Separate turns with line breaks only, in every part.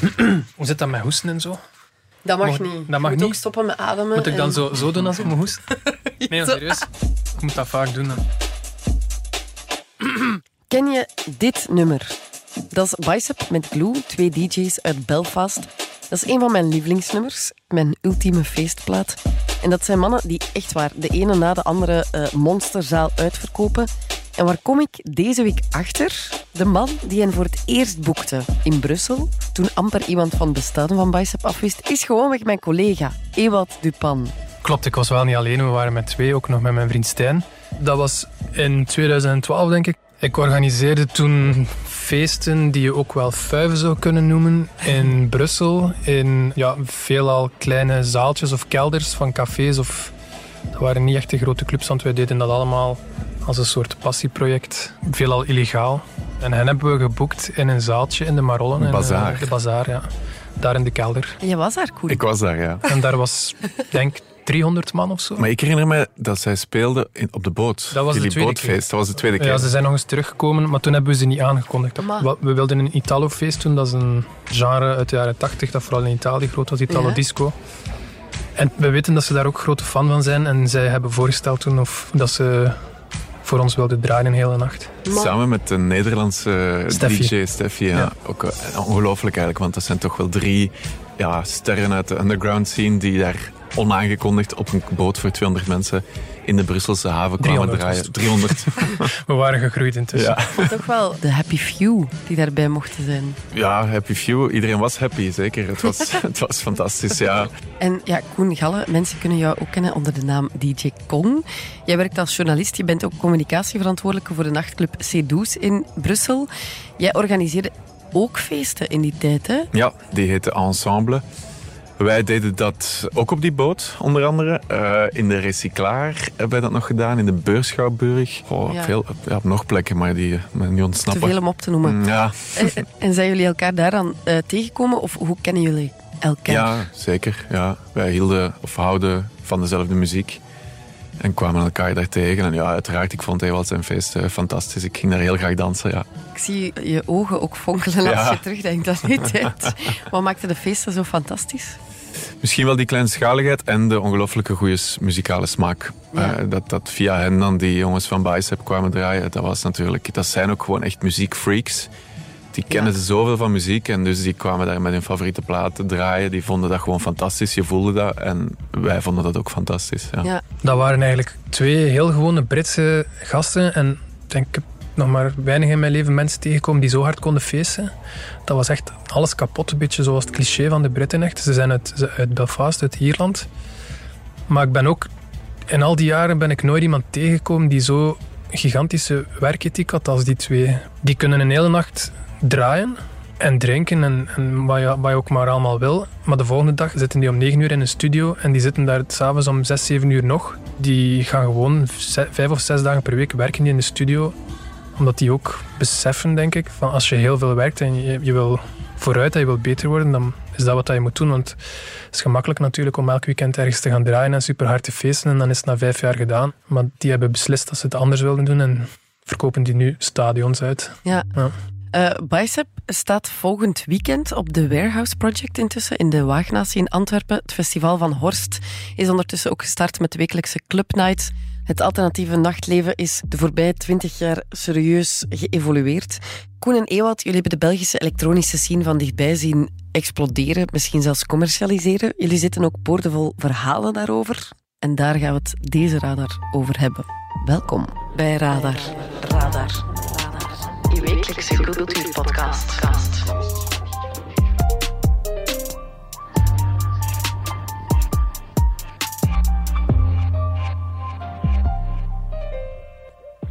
Hoe zit dat met hoesten en zo?
Dat mag
Mag-
niet.
dat mag
moet
niet?
ook stoppen met ademen.
Moet ik dan
en-
zo, zo doen als ik me hoest? Nee, serieus. Ik moet dat vaak doen. Dan.
Ken je dit nummer? Dat is Bicep met Glue, twee DJ's uit Belfast. Dat is een van mijn lievelingsnummers, mijn ultieme feestplaat. En dat zijn mannen die echt waar de ene na de andere eh, monsterzaal uitverkopen. En waar kom ik deze week achter? De man die hen voor het eerst boekte in Brussel, toen amper iemand van bestaan van Bicep afwist, is gewoonweg mijn collega, Ewout Dupan.
Klopt, ik was wel niet alleen. We waren met twee, ook nog met mijn vriend Stijn. Dat was in 2012, denk ik. Ik organiseerde toen feesten die je ook wel fuiven zou kunnen noemen in Brussel. In ja, veelal kleine zaaltjes of kelders van cafés. Of, dat waren niet echt de grote clubs, want wij deden dat allemaal als een soort passieproject. Veelal illegaal. En hen hebben we geboekt in een zaaltje in de Marollen.
Een
in, eh,
bazaar.
de bazaar, ja. Daar in de kelder.
Je was daar, Koen.
Ik was daar, ja.
En daar was, denk 300 man of zo.
Maar ik herinner me dat zij speelden in, op de boot.
Dat was de
Jullie
tweede
bootfeest, dat was de tweede keer.
Ja, ze zijn nog eens teruggekomen, maar toen hebben we ze niet aangekondigd.
Maar-
We- wilden een Italo-feest doen, dat is een genre uit de jaren 80, dat vooral in Italië groot was, Italo
Ja.
Disco. En we weten dat ze daar ook grote fan van zijn en zij hebben voorgesteld toen of dat ze voor ons wilden draaien een hele nacht.
Samen met de Nederlandse
Steffi.
DJ Steffi. Ja.
Ja.
Ook eh, ongelooflijk eigenlijk, want dat zijn toch wel drie ja, sterren uit de underground scene die daar onaangekondigd op een boot voor 200 mensen in de Brusselse haven kwamen
300
draaien.
was het.
300.
We waren gegroeid intussen.
ja.
Toch wel de happy few die daarbij mochten zijn.
ja, happy few. Iedereen was happy, zeker. Het was, het was fantastisch, ja.
En ja, Koen Galle, mensen kunnen jou ook kennen onder de naam DJ Kong. Jij werkt als journalist, je bent ook communicatieverantwoordelijke voor de nachtclub C12 in Brussel. Jij organiseerde ook feesten in die tijd, hè?
Ja, die heette Ensemble. Wij deden dat ook op die boot, onder andere. Eh, in de Recyclaar hebben wij dat nog gedaan, in de Beurschouwburg. Oh,
Ja.
veel, ja, op nog plekken, maar die eh, me niet
Te
ontsnappen.
veel om op te noemen.
Mm, Ja,
En, en zijn jullie elkaar daar dan eh, tegengekomen of hoe kennen jullie elkaar?
ja, zeker. Ja. Wij hielden of houden van dezelfde muziek. En kwamen elkaar daar tegen. En ja, uiteraard, ik vond Ewald zijn feest eh, fantastisch. Ik ging daar heel graag dansen, ja.
Ik zie je ogen ook fonkelen als
Ja.
je terugdenkt aan die tijd. Wat maakte de feesten zo fantastisch?
Misschien wel die kleinschaligheid en de ongelooflijke goede muzikale smaak.
Ja.
Eh, dat, dat via hen dan die jongens van Bicep kwamen draaien, dat was natuurlijk... Dat zijn ook gewoon echt muziekfreaks. Die kennen
Ja.
zoveel van muziek en dus die kwamen daar met hun favoriete platen draaien. Die vonden dat gewoon fantastisch, je voelde dat. En wij vonden dat ook fantastisch, ja.
Ja.
Dat waren eigenlijk twee heel gewone Britse gasten. En ik denk, nog maar weinig in mijn leven mensen tegengekomen die zo hard konden feesten. Dat was echt alles kapot, een beetje zoals het cliché van de Britten echt. Ze zijn uit, uit Belfast, uit Ierland. Maar ik ben ook, in al die jaren ben ik nooit iemand tegengekomen die zo gigantische werkethiek had als die twee. Die kunnen een hele nacht draaien en drinken en, en wat, je, wat je ook maar allemaal wil. Maar de volgende dag zitten die om 9 uur in een studio en die zitten daar s'avonds om 6, 7 uur nog. Die gaan gewoon vijf of zes dagen per week werken die in de studio. Omdat die ook beseffen, denk ik, van als je heel veel werkt en je, je wil vooruit en je wil beter worden, dan is dat wat je moet doen. Want het is gemakkelijk natuurlijk om elk weekend ergens te gaan draaien en super hard te feesten en dan is het na vijf jaar gedaan. Maar die hebben beslist dat ze het anders wilden doen en verkopen die nu stadions uit.
Ja.
Ja.
Eh, Bicep staat volgend weekend op de Warehouse Project intussen in de Waagnatie in Antwerpen. Het festival van Horst is ondertussen ook gestart met de wekelijkse Club Night. Het alternatieve nachtleven is de voorbije twintig jaar serieus geëvolueerd. Koen en Ewout, jullie hebben de Belgische elektronische scene van dichtbij zien exploderen, misschien zelfs commercialiseren. Jullie zitten ook boordevol verhalen daarover. En daar gaan we het deze radar over hebben. Welkom bij Radar. Radar. Radar. Uw wekelijkse cultuurpodcast.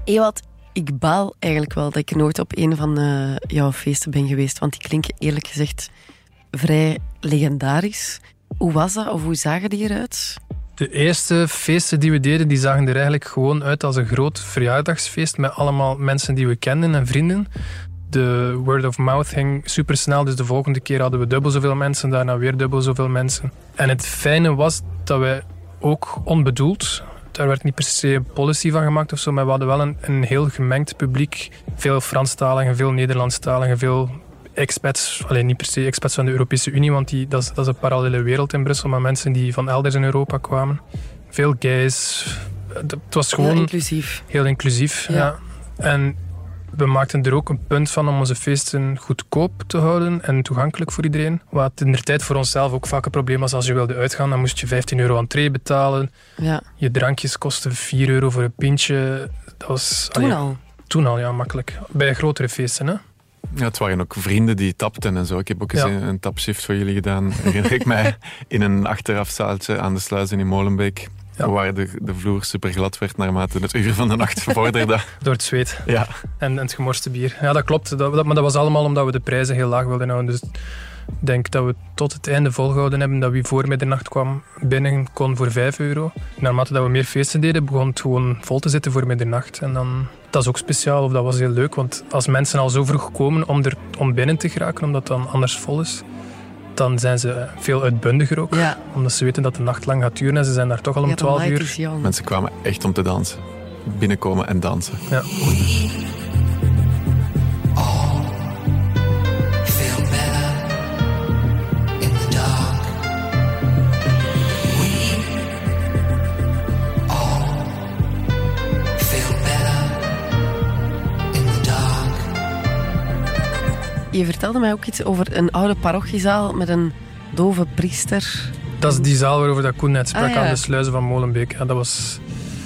Ewald, ik baal eigenlijk wel dat ik nooit op een van eh, jouw feesten ben geweest, want die klinken eerlijk gezegd vrij legendarisch. Hoe was dat of hoe zagen die eruit?
De eerste feesten die we deden, die zagen er eigenlijk gewoon uit als een groot verjaardagsfeest met allemaal mensen die we kenden en vrienden. De word of mouth ging super snel, dus de volgende keer hadden we dubbel zoveel mensen, daarna weer dubbel zoveel mensen. En het fijne was dat wij ook onbedoeld, daar werd niet per se policy van gemaakt of zo, maar we hadden wel een, een heel gemengd publiek. Veel Franstaligen, veel Nederlandstaligen, veel expats, alleen niet per se expats van de Europese Unie, want die, dat, is, dat is een parallele wereld in Brussel, maar mensen die van elders in Europa kwamen. Veel gays. Het was gewoon
Heel inclusief.
heel inclusief.
Ja.
Ja. En we maakten er ook een punt van om onze feesten goedkoop te houden en toegankelijk voor iedereen. Wat in de tijd voor onszelf ook vaak een probleem was. Als je wilde uitgaan, dan moest je 15 euro entree betalen.
Ja,
Je drankjes kostten 4 euro voor een pintje. Dat was
toen
allee,
al.
Toen al, ja, makkelijk. Bij grotere feesten, hè.
Ja, het waren ook vrienden die tapten en zo. Ik heb ook eens
Ja.
een, een tapshift voor jullie gedaan. Herinner ik mij in een achterafzaaltje aan de sluizen in Molenbeek.
Ja.
Waar de, de vloer super glad werd naarmate het uur van de nacht vorderde.
Door het zweet
ja,
en, en het gemorste bier. Ja, dat klopt. Dat, dat- maar dat was allemaal omdat we de prijzen heel laag wilden houden. Dus ik denk dat we tot het einde volgehouden hebben dat wie voor middernacht kwam binnen kon voor 5 euro. Naarmate dat we meer feesten deden, begon het gewoon vol te zitten voor middernacht. En dan, dat is ook speciaal, of dat was heel leuk. Want als mensen al zo vroeg komen om, er, om binnen te geraken, omdat het dan anders vol is, dan zijn ze veel uitbundiger ook.
Ja,
Omdat ze weten dat de nacht lang gaat duren en ze zijn daar toch al om
ja, de
12
night
uur.
mensen kwamen echt om te dansen. Binnenkomen en dansen.
Ja.
Je vertelde mij ook iets over een oude parochiezaal met een dove priester.
Dat is die zaal waarover dat Koen net sprak
Ah, ja.
aan de sluizen van Molenbeek. Ja, dat was...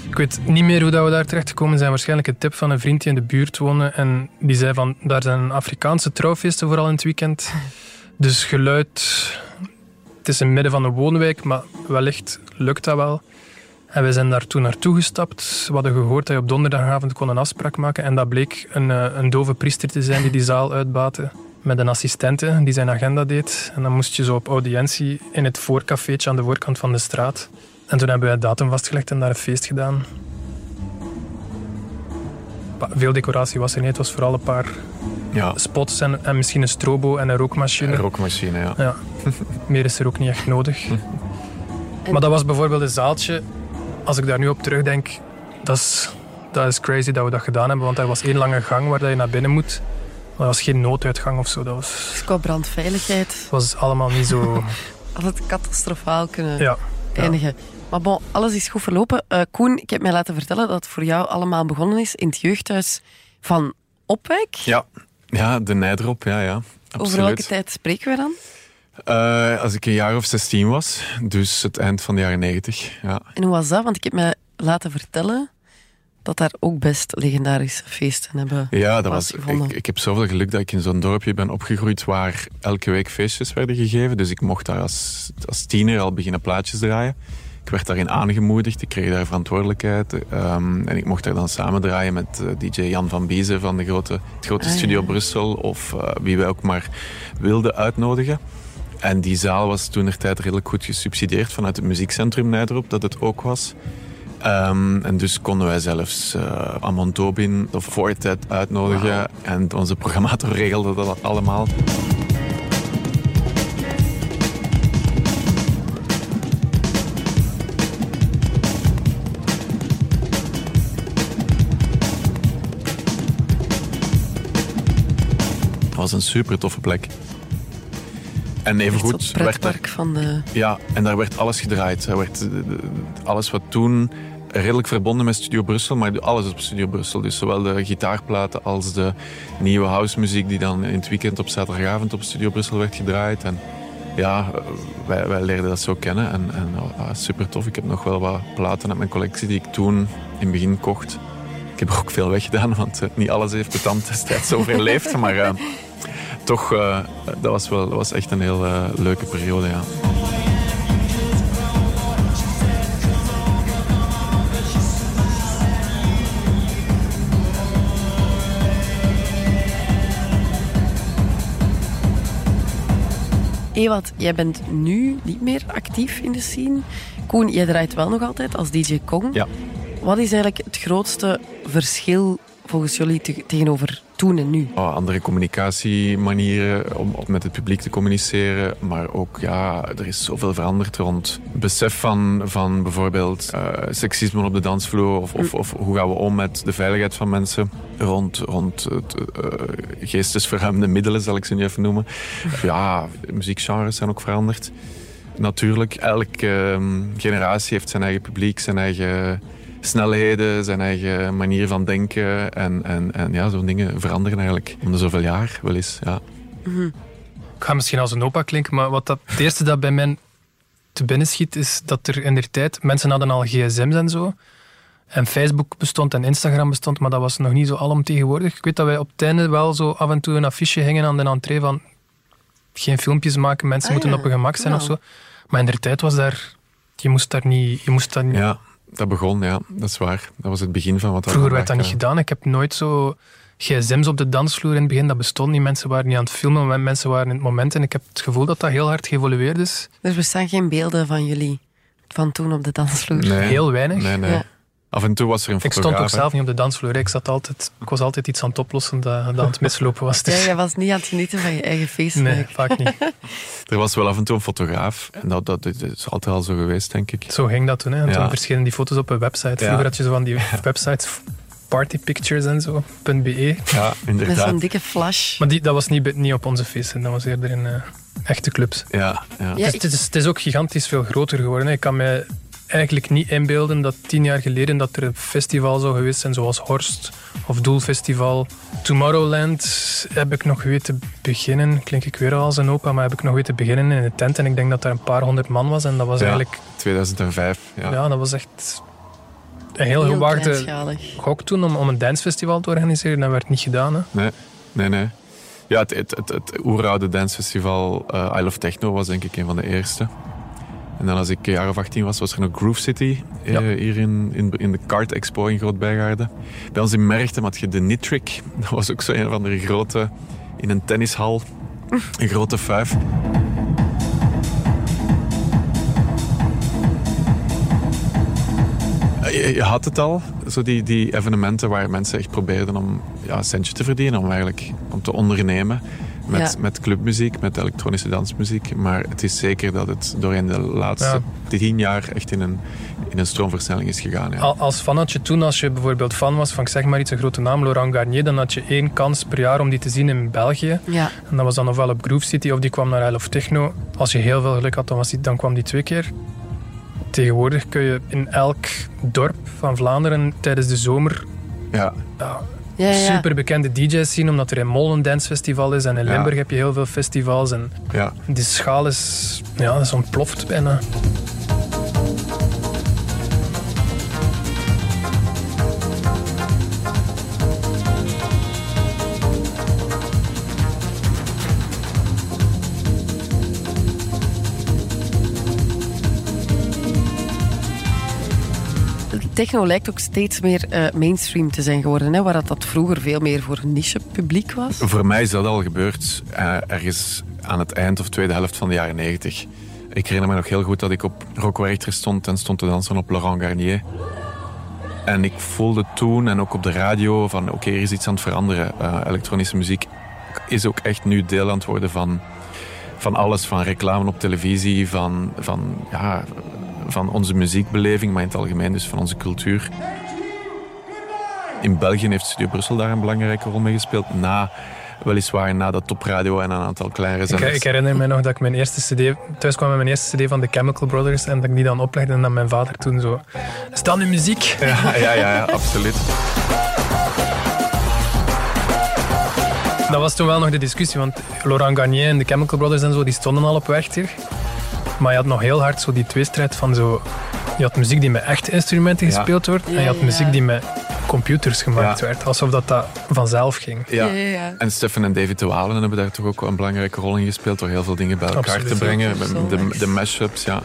Ik weet niet meer hoe dat we daar terecht gekomen zijn. Waarschijnlijk een tip van een vriend die in de buurt woonde. En die zei van, daar zijn Afrikaanse trouwfeesten vooral in het weekend. Dus geluid... Het is in het midden van een woonwijk, maar wellicht lukt dat wel. En we zijn daar toen naartoe gestapt. We hadden gehoord dat je op donderdagavond kon een afspraak maken. En dat bleek een, eh, een dove priester te zijn die die zaal uitbaatte. Met een assistente die zijn agenda deed. En dan moest je zo op audiëntie in het voorcafeetje aan de voorkant van de straat. En toen hebben we een datum vastgelegd en daar een feest gedaan. Veel decoratie was er niet. Het was vooral een paar
Ja,
spots en, en misschien een strobo en een rookmachine.
een rookmachine, ja.
Ja. Meer is er ook niet echt nodig.
En-
Maar dat was bijvoorbeeld een zaaltje. Als ik daar nu op terugdenk, dat is, dat is crazy dat we dat gedaan hebben. Want er was één lange gang waar dat je naar binnen moet. Maar dat was geen nooduitgang of zo. Dat was,
Dus qua brandveiligheid
was allemaal niet zo...
had het catastrofaal kunnen
Ja, ja.
eindigen. Maar bon, alles is goed verlopen. Eh, Koen, ik heb mij laten vertellen dat het voor jou allemaal begonnen is in het jeugdhuis van Opwijk.
Ja, ja de Nijdrop, ja, ja.
Over welke
Absoluut.
tijd spreken we dan?
Eh, als ik een jaar of 16 was, dus het eind van de jaren 90. Ja.
En hoe was dat? Want ik heb mij laten vertellen dat daar ook best legendarische feesten hebben.
Ja, dat was, ik, ik heb zoveel geluk dat ik in zo'n dorpje ben opgegroeid waar elke week feestjes werden gegeven. Dus ik mocht daar als, als tiener al beginnen plaatjes draaien. Ik werd daarin aangemoedigd, ik kreeg daar verantwoordelijkheid. ehm, en ik mocht daar dan samen draaien met eh, DJ Jan van Biezen van de grote, het grote
Ah, ja.
Studio Brussel. Of eh, wie wij ook maar wilden uitnodigen. En die zaal was toen er tijd redelijk goed gesubsidieerd vanuit het muziekcentrum Nijdrop, dat het ook was. Ehm, en dus konden wij zelfs eh Amon Tobin of Voortijd uitnodigen. En onze programmator regelde dat allemaal. Het was een super toffe plek. En evengoed daar
pretpark van de...
ja, en daar werd alles gedraaid. Er werd, eh, de- alles wat toen redelijk verbonden met Studio Brussel, maar alles op Studio Brussel. Dus zowel de gitaarplaten als de nieuwe housemuziek die dan in het weekend op zaterdagavond op Studio Brussel werd gedraaid. En ja, eh, wij, wij leerden dat zo kennen en, en ah, super tof. Ik heb nog wel wat platen uit mijn collectie die ik toen in het begin kocht. Ik heb er ook veel weggedaan, want eh, niet alles heeft de tand destijds overleefd. maar eh, toch, eh, dat, was wel, dat was echt een heel eh, leuke periode, ja.
Ewout, jij bent nu niet meer actief in de scene. Koen, jij draait wel nog altijd als DJ Kong.
Ja.
Wat is eigenlijk het grootste verschil volgens jullie te- tegenover toen en nu?
Oh, andere communicatiemanieren om, met het publiek te communiceren. Maar ook, ja, er is zoveel veranderd rond besef van, van bijvoorbeeld eh, seksisme op de dansvloer. Of, of, of hoe gaan we om met de veiligheid van mensen. Rond, rond het, eh, middelen, zal ik ze nu even noemen. Ja, muziekgenres zijn ook veranderd. Natuurlijk, elke ehm, generatie heeft zijn eigen publiek, zijn eigen snelheden, zijn eigen manier van denken. En, en, en ja, zo'n dingen veranderen eigenlijk om de zoveel jaar wel eens. Ja.
Ik ga misschien als een opa klinken, maar wat dat, het eerste dat bij mij te binnen schiet, is dat er in der tijd... Mensen hadden al gsm's en zo. En Facebook bestond en Instagram bestond, maar dat was nog niet zo alomtegenwoordig. Ik weet dat wij op het einde wel zo af en toe een affiche hingen aan de entree van geen filmpjes maken, mensen
Ah,
moeten
ja.
op hun gemak zijn
Ja.
of zo. Maar in der tijd was daar... Je moest daar niet... Je moest daar niet
ja, dat begon, ja, dat is waar. Dat was het begin van wat dat
Vroeger werd dat niet gedaan. Ik heb nooit zo gsm's op de dansvloer in het begin. Dat bestond niet. Mensen waren niet aan het filmen, maar mensen waren in het moment. En ik heb het gevoel dat dat heel hard geëvolueerd is.
Er bestaan geen beelden van jullie van toen op de dansvloer.
Nee,
Heel weinig.
Nee, nee.
Ja.
Af en toe was er een
Ik
fotograaf.
stond ook zelf niet op de dansvloer. Ik, zat altijd, ik was altijd iets aan het oplossen dat, dat aan het mislopen was.
Ja,
Dus,
jij was niet aan het genieten van je eigen feest.
nee, vaak niet.
Er was wel af en toe een fotograaf. En dat, dat, dat is altijd al zo geweest, denk ik.
Zo ging dat toen. Hè. En
Ja.
toen verschenen die foto's op een website. Vroeger
Ja.
had je zo van die websites, partypictures en zo, .be.
Ja,
Met
inderdaad.
zo'n dikke flash.
Maar die, dat was niet, niet op onze feesten. Dat was eerder in eh, echte clubs.
Ja, ja.
Ja,
Dus
ik-
het, is, het is ook gigantisch veel groter geworden. hè. Ik kan mij eigenlijk niet inbeelden dat tien jaar geleden dat er een festival zou geweest zijn zoals Horst of Doelfestival. Tomorrowland heb ik nog weten beginnen. Klink ik weer als een opa, maar heb ik nog weten beginnen in een tent. En ik denk dat daar een paar honderd man was. En dat was
Ja.
eigenlijk,
2005. Ja.
ja. dat was echt een heel,
Heel
gewaagde gok toen om, om een dancefestival te organiseren. Dat werd niet gedaan. Hè.
Nee, nee, nee. Ja, het, het, het, het oeroude dancefestival uh, I Love Techno was denk ik een van de eerste. En dan als ik een jaar of 18 was, was er nog Groove City eh, hier in, in, in de Kart Expo in Groot-Bijgaarden. Bij ons in Merchtem had je de Nitric. Dat was ook zo een van de grote, in een tennishal, een grote vijf. Eh, Je, had het al, zo die, die evenementen waar mensen echt probeerden om ja, een centje te verdienen, om eigenlijk om te ondernemen met,
Ja.
met clubmuziek, met elektronische dansmuziek. Maar het is zeker dat het doorheen de laatste tien jaar echt in een, in een stroomversnelling is gegaan. Ja.
Al- Als fan had je toen, als je bijvoorbeeld fan was van, ik zeg maar iets, een grote naam, Laurent Garnier, dan had je één kans per jaar om die te zien in België.
Ja,
En dat was dan ofwel op Groove City of die kwam naar Isle of Techno. Als je heel veel geluk had, dan, was die, dan kwam die twee keer. Tegenwoordig kun je in elk dorp van Vlaanderen tijdens de zomer
Ja,
ja,
ja, ja.
super bekende DJ's zien, omdat er in Mol een dancefestival is en in
Ja.
Limburg heb je heel veel festivals. En
ja.
die schaal is, ja, is ontploft bijna.
Techno lijkt ook steeds meer eh, mainstream te zijn geworden, hè, waar dat, dat vroeger veel meer voor een niche publiek was.
Voor mij is dat al gebeurd eh, ergens aan het eind of tweede helft van de jaren 90. Ik herinner me nog heel goed dat ik op Rock Werchter stond en stond te dansen op Laurent Garnier. En ik voelde toen en ook op de radio van oké, er is iets aan het veranderen. Eh, elektronische muziek is ook echt nu deel aan het worden van, van alles. Van reclame op televisie, van, van, ja, van onze muziekbeleving, maar in het algemeen dus van onze cultuur. In België heeft Studio Brussel daar een belangrijke rol mee gespeeld. Na, weliswaar na de topradio en een aantal kleinere
Ik,
zenders.
ik herinner me nog dat ik mijn eerste cd, thuis kwam met mijn eerste cd van de Chemical Brothers en dat ik die dan oplegde en dat mijn vader toen zo... Is dat nu muziek?
Ja, ja, ja, ja, absoluut.
Dat was toen wel nog de discussie, want Laurent Garnier en de Chemical Brothers en zo, die stonden al op Werchter. Maar je had nog heel hard zo die tweestrijd van zo... Je had muziek die met echte instrumenten
Ja.
gespeeld wordt en je had
ja.
muziek die met computers gemaakt
Ja.
werd. Alsof dat, dat vanzelf ging.
Ja.
Ja, ja, ja.
En Stefan en David de Walen hebben daar toch ook een belangrijke rol in gespeeld door heel veel dingen bij elkaar
Absoluut.
te brengen. De,
nice.
de mashups, ja.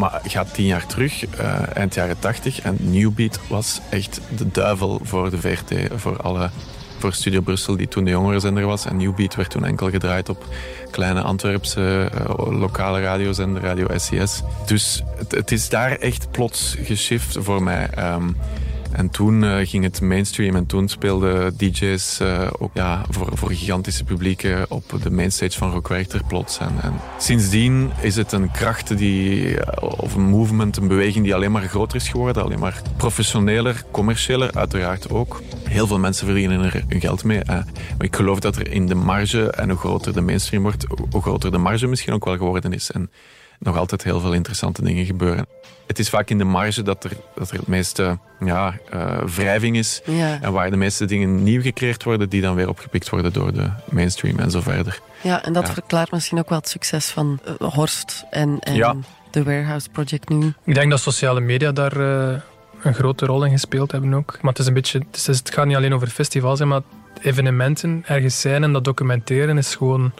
Maar gaat tien jaar terug, eh, eind jaren tachtig. En New Beat was echt de duivel voor de VRT. Voor alle voor Studio Brussel, die toen de jongerenzender was. En Newbeat werd toen enkel gedraaid op kleine Antwerpse uh, lokale radiozender, Radio SES. Dus het, is daar echt plots geshift voor mij. Um, en toen uh, ging het mainstream en toen speelden DJ's uh, ook ja, voor, voor gigantische publieken op de mainstage van Rock Werchter plots. En, en, sindsdien is het een kracht die, of een movement, een beweging die alleen maar groter is geworden. Alleen maar professioneler, commerciëler uiteraard ook. Heel veel mensen verdienen er hun geld mee. Eh. Maar ik geloof dat er in de marge, en hoe groter de mainstream wordt, hoe groter de marge misschien ook wel geworden is. En nog altijd heel veel interessante dingen gebeuren. Het is vaak in de marge dat er, dat er het meeste ja, uh, wrijving is.
Ja.
En waar de meeste dingen nieuw gecreëerd worden, die dan weer opgepikt worden door de mainstream en zo verder.
Ja, en dat
Ja.
verklaart misschien ook wel het succes van eh, Horst en, en
Ja.
de Warehouse Project nu.
Ik denk dat sociale media daar eh, een grote rol in gespeeld hebben ook. Maar het, is een beetje, het, is- het gaat niet alleen over festivals, maar evenementen ergens zijn en dat documenteren is gewoon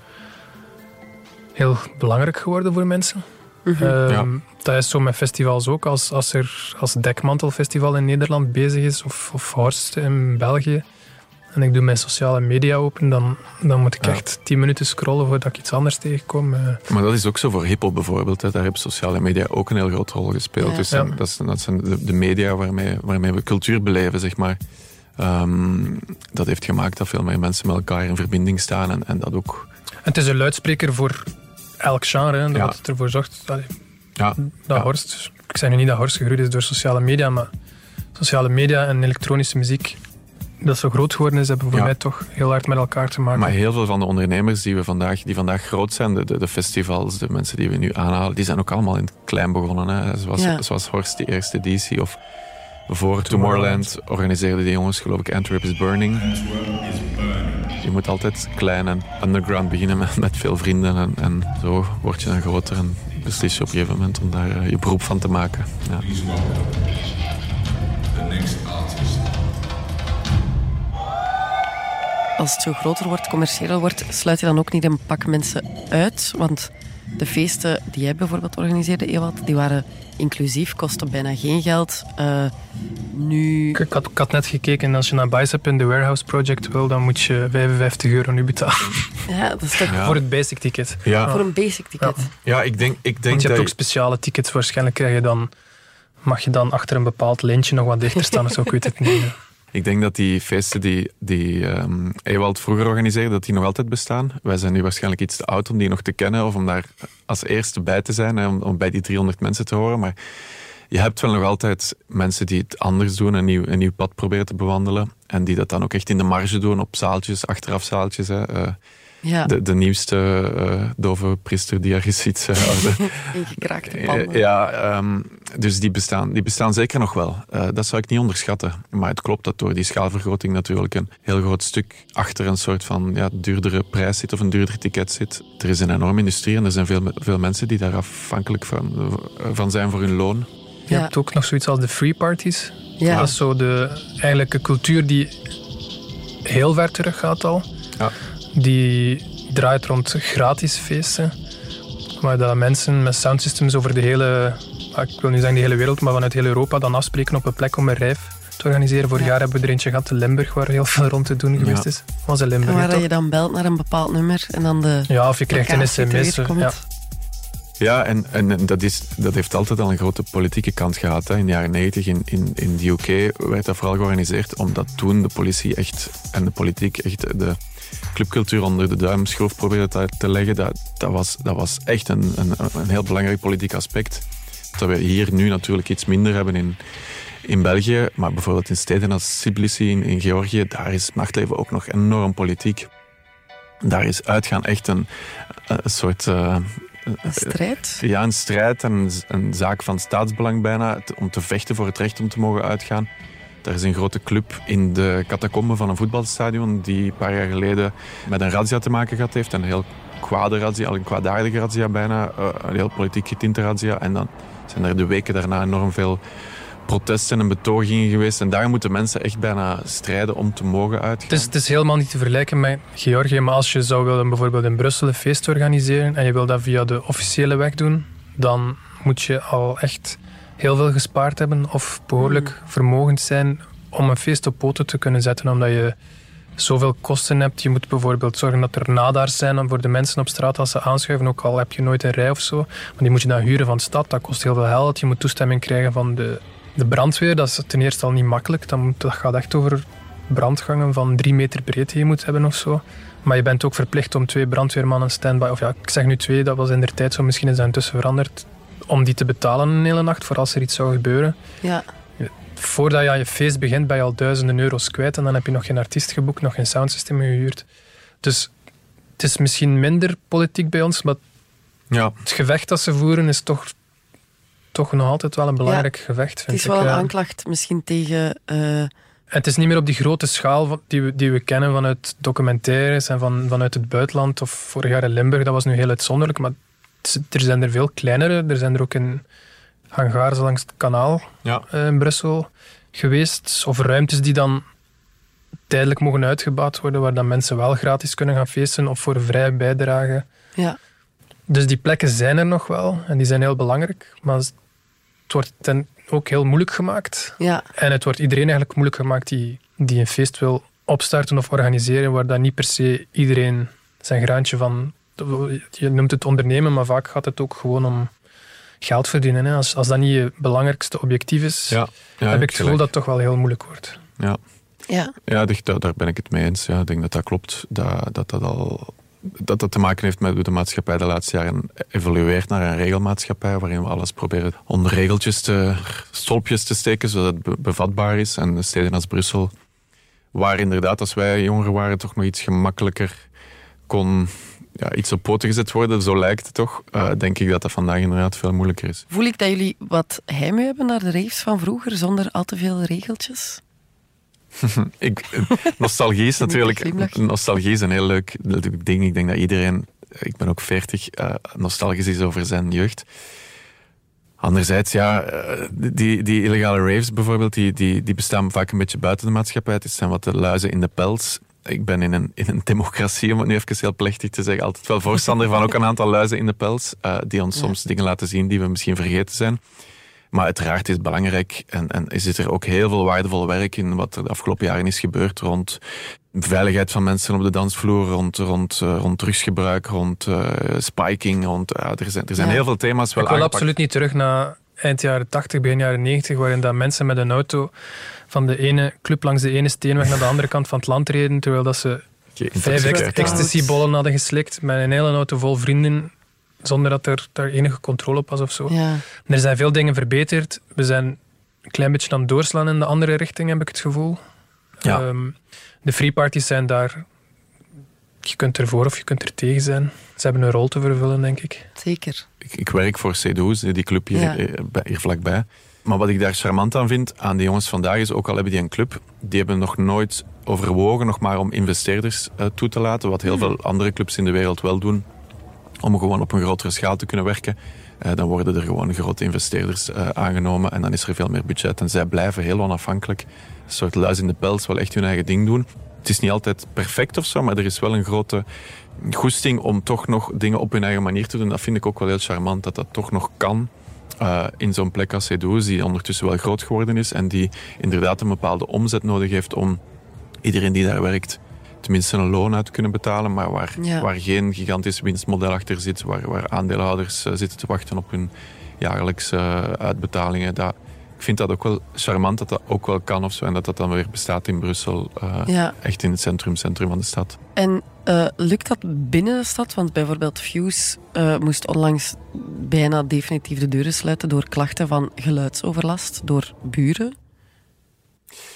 heel belangrijk geworden voor mensen.
Mhm.
Ehm,
Ja.
Dat is zo met festivals ook. Als, als er als Dekmantelfestival in Nederland bezig is, of, of Horst in België, en ik doe mijn sociale media open, dan, dan moet ik
Ja.
echt tien minuten scrollen voordat ik iets anders tegenkom. Eh,
Maar dat is ook zo voor hiphop bijvoorbeeld. Hè. Daar hebben sociale media ook een heel grote rol gespeeld.
Ja.
Dus
Ja.
dat, is- dat zijn de, de media waarmee, waarmee we cultuur beleven, zeg maar. Ehm, dat heeft gemaakt dat veel meer mensen met elkaar in verbinding staan. En, en dat ook...
Het is een luidspreker voor elk genre. hè,
Ja.
Dat het ervoor zorgt allee,
Ja,
dat
Ja.
Horst... Ik zeg nu niet dat Horst gegroeid is door sociale media, maar sociale media en elektronische muziek dat zo groot geworden is, hebben voor
Ja.
mij toch heel hard met elkaar te maken.
Maar heel veel van de ondernemers die, we vandaag, die vandaag groot zijn, de, de, de festivals, de mensen die we nu aanhalen, die zijn ook allemaal in het klein begonnen. Hè. Zoals,
Ja.
zoals Horst, die eerste editie. Of voor Tomorrowland organiseerden die jongens, geloof ik, Antwerp is Burning. Je moet altijd klein en underground beginnen met, veel vrienden. En, en zo word je dan groter en beslis je op een gegeven moment om daar eh, je beroep van te maken. Ja.
Als het zo groter wordt, commerciëler wordt, sluit je dan ook niet een pak mensen uit? Want de feesten die jij bijvoorbeeld organiseerde, Ewald, die waren inclusief, kosten bijna geen geld. Eh, nu...
Ik, ik had, ik had net gekeken, als je naar Bicep in de Warehouse Project wil, dan moet je 55 euro nu betalen
Ja, dat is toch
Ja.
voor het basic ticket.
Ja,
voor een basic ticket.
ja ik denk, ik
Want
denk
je hebt ook speciale tickets, waarschijnlijk krijg je dan, mag je dan achter een bepaald lintje nog wat dichter staan of zo, ik weet het niet.
Ik denk dat die feesten die, die ehm, Ewald vroeger organiseerde, dat die nog altijd bestaan. Wij zijn nu waarschijnlijk iets te oud om die nog te kennen of om daar als eerste bij te zijn, hè, om, om bij die 300 mensen te horen. Maar je hebt wel nog altijd mensen die het anders doen, een nieuw, een nieuw pad proberen te bewandelen. En die dat dan ook echt in de marge doen, op zaaltjes, achteraf zaaltjes. Hè. Eh,
Ja,
de, de nieuwste eh, dove priester die ergens iets
ingekraakte panden.
Ja, ehm, dus die bestaan, die bestaan zeker nog wel. Eh, dat zou ik niet onderschatten. Maar het klopt dat door die schaalvergroting natuurlijk een heel groot stuk achter een soort van ja, duurdere prijs zit of een duurder ticket zit. Er is een enorme industrie en er zijn veel, veel mensen die daar afhankelijk van, van zijn voor hun loon.
Je
Ja.
hebt ook nog zoiets als de free parties.
Ja.
Dat is zo de, eigenlijk een cultuur die heel ver terug gaat al.
Ja.
Die draait rond gratis feesten. Waar dat mensen met soundsystems over de hele, ik wil niet zeggen de hele wereld, maar vanuit heel Europa dan afspreken op een plek om een rijf te organiseren. Vorig
Ja.
jaar hebben we er eentje gehad in Limburg, waar heel veel rond te doen geweest
Ja.
is. Was in
En
Limburg,
waar
toch?
je dan belt naar een bepaald nummer en dan de
Ja, of je krijgt een sms.
weten
Ja.
Ja, en, en en dat, is, dat heeft altijd al een grote politieke kant gehad. Hè. In de jaren 90 in, in, in de UK werd dat vooral georganiseerd omdat toen de politie echt en de politiek echt de clubcultuur onder de duimschroef probeerde te, te leggen. Dat, dat, was, dat was echt een, een, een heel belangrijk politiek aspect. Dat we hier nu natuurlijk iets minder hebben in, in België. Maar bijvoorbeeld in steden als Tbilisi in, in Georgië, daar is nachtleven ook nog enorm politiek. Daar is uitgaan echt een, een soort... eh,
Een strijd.
ja, een strijd en een, zaak van staatsbelang bijna, om te vechten voor het recht om te mogen uitgaan. Er is een grote club in de catacomben van een voetbalstadion die een paar jaar geleden met een razzia te maken gehad heeft. Een heel kwade razzia, al een kwaadaardige razzia bijna, eh, een heel politiek getinte razzia. En dan zijn er de weken daarna enorm veel protesten en betogingen geweest. En daar moeten mensen echt bijna strijden om te mogen uitgaan.
Het is, het is helemaal niet te vergelijken met Georgië, maar als je zou willen bijvoorbeeld in Brussel een feest organiseren en je wil dat via de officiële weg doen, dan moet je al echt heel veel gespaard hebben of behoorlijk vermogend zijn om een feest op poten te kunnen zetten, omdat je zoveel kosten hebt. Je moet bijvoorbeeld zorgen dat er nadars zijn voor de mensen op straat als ze aanschuiven, ook al heb je nooit een rij of zo. Maar die moet je dan huren van de stad, dat kost heel veel geld. Je moet toestemming krijgen van de, de brandweer, dat is ten eerste al niet makkelijk. Dat, moet, dat gaat echt over brandgangen van drie meter breedte die je moet hebben of zo. Maar je bent ook verplicht om twee brandweermannen standby, of ja, ik zeg nu twee, dat was in der tijd zo, misschien is dat intussen veranderd, om die te betalen een hele nacht voor als er iets zou gebeuren.
Ja,
Voordat je aan je feest begint, ben je al duizenden euro's kwijt en dan heb je nog geen artiest geboekt, nog geen soundsystem gehuurd. Dus het is misschien minder politiek bij ons, maar
Ja,
het gevecht dat ze voeren is toch, toch nog altijd wel een belangrijk gevecht.
het
Vind
is
ik.
wel een
ja.
aanklacht misschien tegen... eh,
het is niet meer op die grote schaal die we, die we kennen vanuit documentaires en van, vanuit het buitenland. Of vorig jaar in Limburg, dat was nu heel uitzonderlijk. Maar het is- er zijn er veel kleinere. Er zijn er ook in hangars langs het kanaal
ja.
eh, in Brussel geweest. Of ruimtes die dan tijdelijk mogen uitgebouwd worden, waar dan mensen wel gratis kunnen gaan feesten of voor een vrije bijdrage.
ja,
Dus die plekken zijn er nog wel en die zijn heel belangrijk. Maar het wordt ten ook heel moeilijk gemaakt.
ja,
En het wordt iedereen eigenlijk moeilijk gemaakt die, die een feest wil opstarten of organiseren, waar dan niet per se iedereen zijn graantje van... Je noemt het ondernemen, maar vaak gaat het ook gewoon om geld verdienen. Hè. Als, als dat niet je belangrijkste objectief is,
ja. ja
heb ik het gevoel dat het toch wel heel moeilijk wordt.
Ja.
ja,
Ja, daar- ben ik het mee eens. Ja, ik denk dat dat klopt. Dat dat, dat, al, dat, dat te maken heeft met hoe de maatschappij de laatste jaren evolueert naar een regelmaatschappij, waarin we alles proberen onder regeltjes te, stolpjes te steken, zodat het be- bevatbaar is. En steden als Brussel, waar inderdaad als wij jonger waren toch nog iets gemakkelijker kon ja, iets op poten gezet worden, zo lijkt het toch, eh, denk ik dat dat vandaag inderdaad veel moeilijker is.
Voel ik dat jullie wat heimwee hebben naar de raves van vroeger, zonder al te veel regeltjes?
Ik, nostalgie is natuurlijk nostalgie is een heel leuk ding. Ik denk dat iedereen, ik ben ook 40, eh, nostalgisch is over zijn jeugd. Anderzijds, ja, eh, die, die illegale raves bijvoorbeeld, die, die, die bestaan vaak een beetje buiten de maatschappij. Het zijn wat de luizen in de pels. Ik ben in een, in een democratie, om het nu even heel plechtig te zeggen, altijd wel voorstander van ook een aantal luizen in de pels, eh, die ons
Ja.
soms dingen laten zien die we misschien vergeten zijn. Maar uiteraard is het belangrijk en, en zit er ook heel veel waardevol werk in wat er de afgelopen jaren is gebeurd rond veiligheid van mensen op de dansvloer, rond, rond, eh, rond drugsgebruik, rond eh, spiking. Rond, er zijn, er zijn
Ja.
heel veel thema's wel
ik wil
aangepakt.
absoluut niet terug naar eind jaren 80, begin jaren 90, waarin dat mensen met een auto van de ene club langs de ene steenweg naar de andere kant van het land reden, terwijl dat ze vijf ecstasy-bollen hadden geslikt met een hele auto vol vrienden, zonder dat er daar enige controle op was of zo.
Ja,
Er zijn veel dingen verbeterd. We zijn een klein beetje aan het doorslaan in de andere richting, heb ik het gevoel.
Ja.
Ehm, de free parties zijn daar... Je kunt ervoor of je kunt er tegen zijn. Ze hebben een rol te vervullen, denk ik.
zeker.
Ik, ik werk voor C12, die club hier,
Ja.
eh, bij- hier vlakbij. Maar wat ik daar charmant aan vind, aan die jongens vandaag, is ook al hebben die een club, die hebben nog nooit overwogen nog maar om investeerders eh, toe te laten, wat heel veel andere clubs in de wereld wel doen, om gewoon op een grotere schaal te kunnen werken. Eh, dan worden er gewoon grote investeerders eh, aangenomen en dan is er veel meer budget. En zij blijven heel onafhankelijk, een soort luis in de pels, wel echt hun eigen ding doen. Het is niet altijd perfect of zo, maar er is wel een grote goesting om toch nog dingen op hun eigen manier te doen. Dat vind ik ook wel heel charmant, dat dat toch nog kan. Eh, in zo'n plek als Cedoes, die ondertussen wel groot geworden is en die inderdaad een bepaalde omzet nodig heeft om iedereen die daar werkt tenminste een loon uit te kunnen betalen, maar waar,
Ja.
waar geen gigantisch winstmodel achter zit, waar, waar aandeelhouders eh, zitten te wachten op hun jaarlijkse eh, uitbetalingen. Dat, ik vind dat ook wel charmant dat dat ook wel kan of zo, en dat dat dan weer bestaat in Brussel, eh,
Ja.
echt in het centrum, centrum van de stad.
En eh, lukt dat binnen de stad? Want bijvoorbeeld Fuse eh, moest onlangs bijna definitief de deuren sluiten door klachten van geluidsoverlast door buren.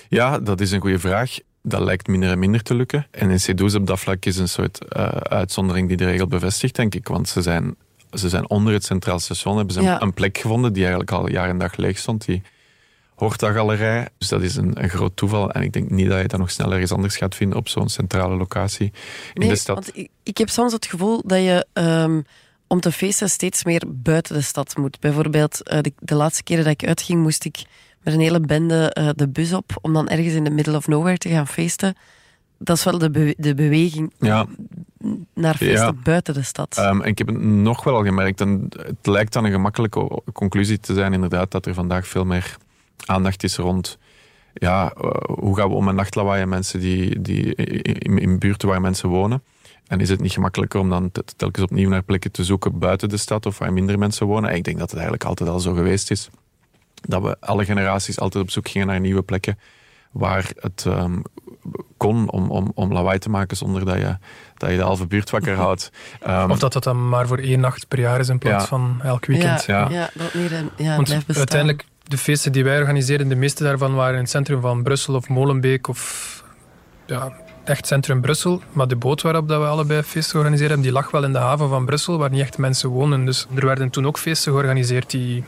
Ja, dat is een goede vraag. Dat lijkt minder en minder te lukken. En in C12 op dat vlak is een soort uitzondering die de regel bevestigt, denk ik. Want ze zijn, ze zijn onder het Centraal Station, hebben ze
Ja.
een plek gevonden die eigenlijk al jaar en dag leeg stond. Die Horta-galerij. Dus dat is een, een groot toeval. En ik denk niet dat je dat nog snel ergens anders gaat vinden op zo'n centrale locatie in
Nee,
de stad.
want ik, ik heb soms het gevoel dat je ehm, om te feesten steeds meer buiten de stad moet. Bijvoorbeeld eh, de, de laatste keren dat ik uitging, moest ik met een hele bende eh, de bus op om dan ergens in de middle of nowhere te gaan feesten. Dat is wel de, be- de beweging
Ja.
naar feesten
Ja.
buiten de stad.
Ehm, en ik heb het nog wel al gemerkt, en het lijkt dan een gemakkelijke conclusie te zijn, inderdaad, dat er vandaag veel meer aandacht is rond ja, eh, hoe gaan we om met nachtlawaai en mensen die, die in, in buurten waar mensen wonen? En is het niet gemakkelijker om dan te- telkens opnieuw naar plekken te zoeken buiten de stad of waar minder mensen wonen? En ik denk dat het eigenlijk altijd al zo geweest is. Dat we alle generaties altijd op zoek gingen naar nieuwe plekken waar het ehm, kon om, om, om lawaai te maken zonder dat je, dat je de halve buurt wakker houdt. Ehm,
Of dat dat dan maar voor één nacht per jaar is in plaats
Ja.
van elk weekend.
Ja,
ja.
ja. dat meer ja,
Want
blijft bestaan.
uiteindelijk, de feesten die wij organiseren, de meeste daarvan waren in het centrum van Brussel of Molenbeek of ja, echt centrum Brussel. Maar de boot waarop dat we allebei feesten georganiseerd hebben, die lag wel in de haven van Brussel, waar niet echt mensen wonen. Dus er werden toen ook feesten georganiseerd die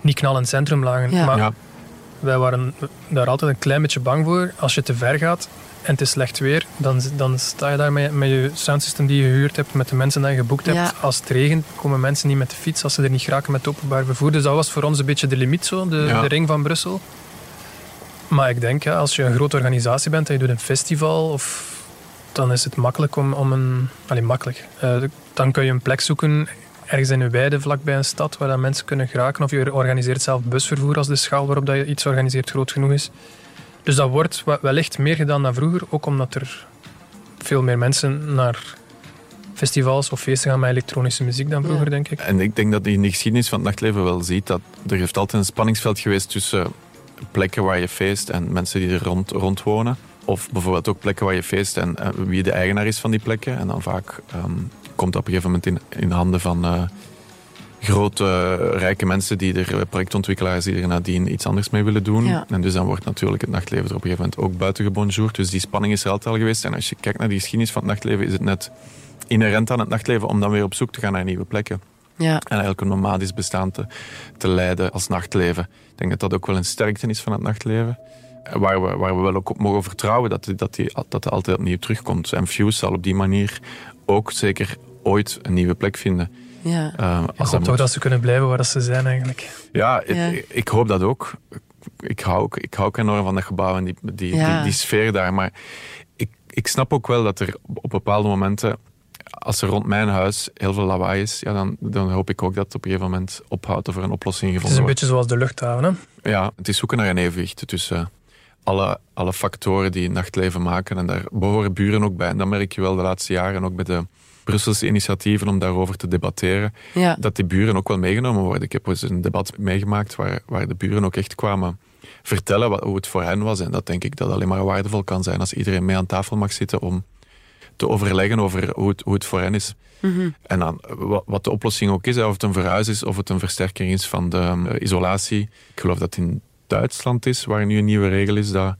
niet knal in het centrum lagen.
Ja.
Maar
ja,
wij waren daar altijd een klein beetje bang voor. Als je te ver gaat en het is slecht weer, dan, dan sta je daar met, met je soundsystem die je gehuurd hebt, met de mensen die je geboekt hebt.
Ja.
Als het regent, komen mensen niet met de fiets als ze er niet geraken met het openbaar vervoer. Dus dat was voor ons een beetje de limiet, zo, de,
Ja.
de ring van Brussel. Maar ik denk, ja, als je een grote organisatie bent en je doet een festival, of, dan is het makkelijk om, om een... Allee, makkelijk. Eh, dan kun je een plek zoeken ergens in een weide vlakbij een stad waar dan mensen kunnen geraken. Of je organiseert zelf busvervoer als de schaal waarop dat je iets organiseert groot genoeg is. Dus dat wordt we- wellicht meer gedaan dan vroeger, ook omdat er veel meer mensen naar festivals of feesten gaan met elektronische muziek dan vroeger,
Ja.
denk ik.
En ik denk dat je in de geschiedenis van het nachtleven wel ziet dat er heeft altijd een spanningsveld geweest tussen plekken waar je feest en mensen die er rond, rond wonen. Of bijvoorbeeld ook plekken waar je feest en eh, wie de eigenaar is van die plekken. En dan vaak ehm, komt dat op een gegeven moment in, in handen van eh, grote, eh, rijke mensen die er, eh, projectontwikkelaars die er nadien iets anders mee willen doen.
Ja.
En dus dan wordt natuurlijk het nachtleven er op een gegeven moment ook buiten gebonjourd. Dus die spanning is er altijd al geweest. En als je kijkt naar die geschiedenis van het nachtleven, is het net inherent aan het nachtleven om dan weer op zoek te gaan naar nieuwe plekken.
Ja,
En eigenlijk een nomadisch bestaan te, te leiden als nachtleven. Ik denk dat dat ook wel een sterkte is van het nachtleven. En Waar we, waar we wel ook op mogen vertrouwen dat die, dat, die, dat die altijd opnieuw terugkomt. En Fuse zal op die manier ook zeker ooit een nieuwe plek vinden.
Ja.
Eh,
Ik
als
hoop
dat
toch dat ze kunnen blijven waar dat ze zijn eigenlijk.
Ja,
Ja.
Ik, ik hoop dat ook. Ik hou ook, ik hou ook enorm van dat gebouw en die, die,
Ja.
die, die sfeer daar. Maar ik, ik snap ook wel dat er op bepaalde momenten, als er rond mijn huis heel veel lawaai is, ja, dan, dan hoop ik ook dat het op een gegeven moment ophoudt of er een oplossing
Het is
gevonden
een
wordt.
beetje zoals de luchthaven. Hè?
Ja, het is zoeken naar een evenwicht tussen alle, alle factoren die het nachtleven maken. En daar behoren buren ook bij. En dat merk je wel de laatste jaren, ook bij de Brusselse initiatieven om daarover te debatteren
ja.
dat die buren ook wel meegenomen worden. Ik heb eens een debat meegemaakt waar, waar de buren ook echt kwamen vertellen wat, hoe het voor hen was. En dat denk ik dat alleen maar waardevol kan zijn als iedereen mee aan tafel mag zitten om te overleggen over hoe het, hoe het voor hen is.
Mhm.
En dan wa- wat de oplossing ook is, of het een verhuis is of het een versterking is van de eh, isolatie. Ik geloof dat in Duitsland is, waar nu een nieuwe regel is dat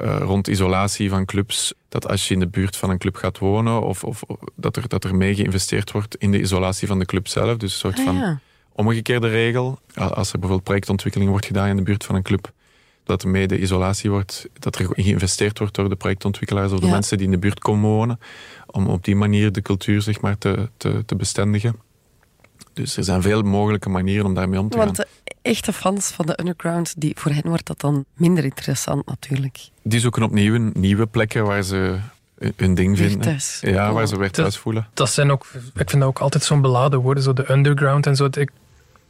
eh, rond isolatie van clubs, dat als je in de buurt van een club gaat wonen, of, of of dat, er, dat er mee geïnvesteerd wordt in de isolatie van de club zelf. Dus een soort
Ah,
van
ja.
omgekeerde regel. Als er bijvoorbeeld projectontwikkeling wordt gedaan in de buurt van een club, dat er mee de isolatie wordt, dat er geïnvesteerd wordt door de projectontwikkelaars of de
Ja.
mensen die in de buurt komen wonen, om op die manier de cultuur zeg maar, te, te, te bestendigen. Dus er zijn veel mogelijke manieren om daarmee om te
Want
gaan.
Echte fans van de underground, die, voor hen wordt dat dan minder interessant natuurlijk.
Die zoeken opnieuw nieuwe plekken waar ze hun- ding
Weer
vinden.
thuis.
Ja, waar ze weer thuis voelen.
Dat zijn ook, ik vind dat ook altijd zo'n beladen woorden, zo de underground en zo. Ik,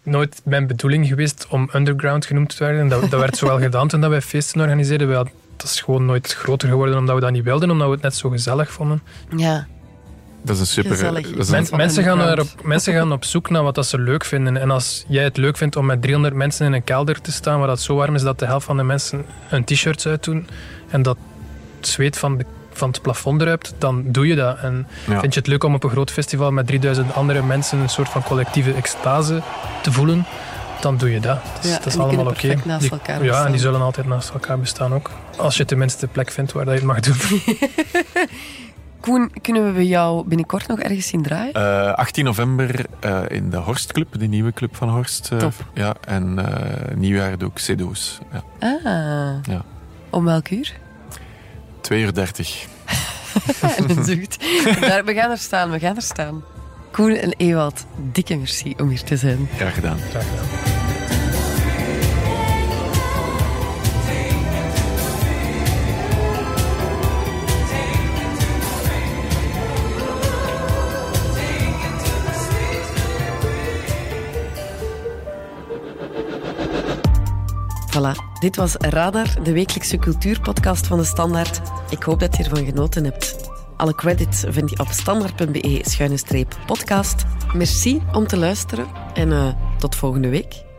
nooit mijn bedoeling geweest om underground genoemd te worden. Dat, dat werd zowel gedaan toen dat wij feesten organiseerden. Wij dat is gewoon nooit groter geworden omdat we dat niet wilden, omdat we het net zo gezellig vonden.
Ja,
Dat is een super...
Gezellig.
dat is een-
mensen, gaan
underground.
erop, mensen gaan op zoek naar wat dat ze leuk vinden. En als jij het leuk vindt om met 300 mensen in een kelder te staan, waar dat zo warm is dat de helft van de mensen een t-shirt uitdoen en dat het zweet van, de, van het plafond druipt, dan doe je dat. En
ja.
vind je het leuk om op een groot festival met 3000 andere mensen een soort van collectieve extase te voelen, dan doe je dat. Dus
Ja,
dat is allemaal oké. Ja, en die zullen altijd naast elkaar bestaan ook. Als je tenminste de plek vindt waar dat je het mag doen.
Koen, kunnen we bij jou binnenkort nog ergens zien draaien?
Eh, 18 november eh, in de Horstclub, de nieuwe club van Horst. eh,
Top.
Ja, en eh, nieuwjaar doe ik Cedo's. Ja.
Ah.
Ja.
Om welk uur?
2 uur 30.
en een zucht. Daar, we gaan er staan, we gaan er staan. Koen en Ewald, dikke merci om hier te zijn.
Graag gedaan.
Graag gedaan.
Dit was Radar, de wekelijkse cultuurpodcast van de Standaard. Ik hoop dat je ervan genoten hebt. Alle credits vind je op standaard.be-podcast. Merci om te luisteren en uh, tot volgende week.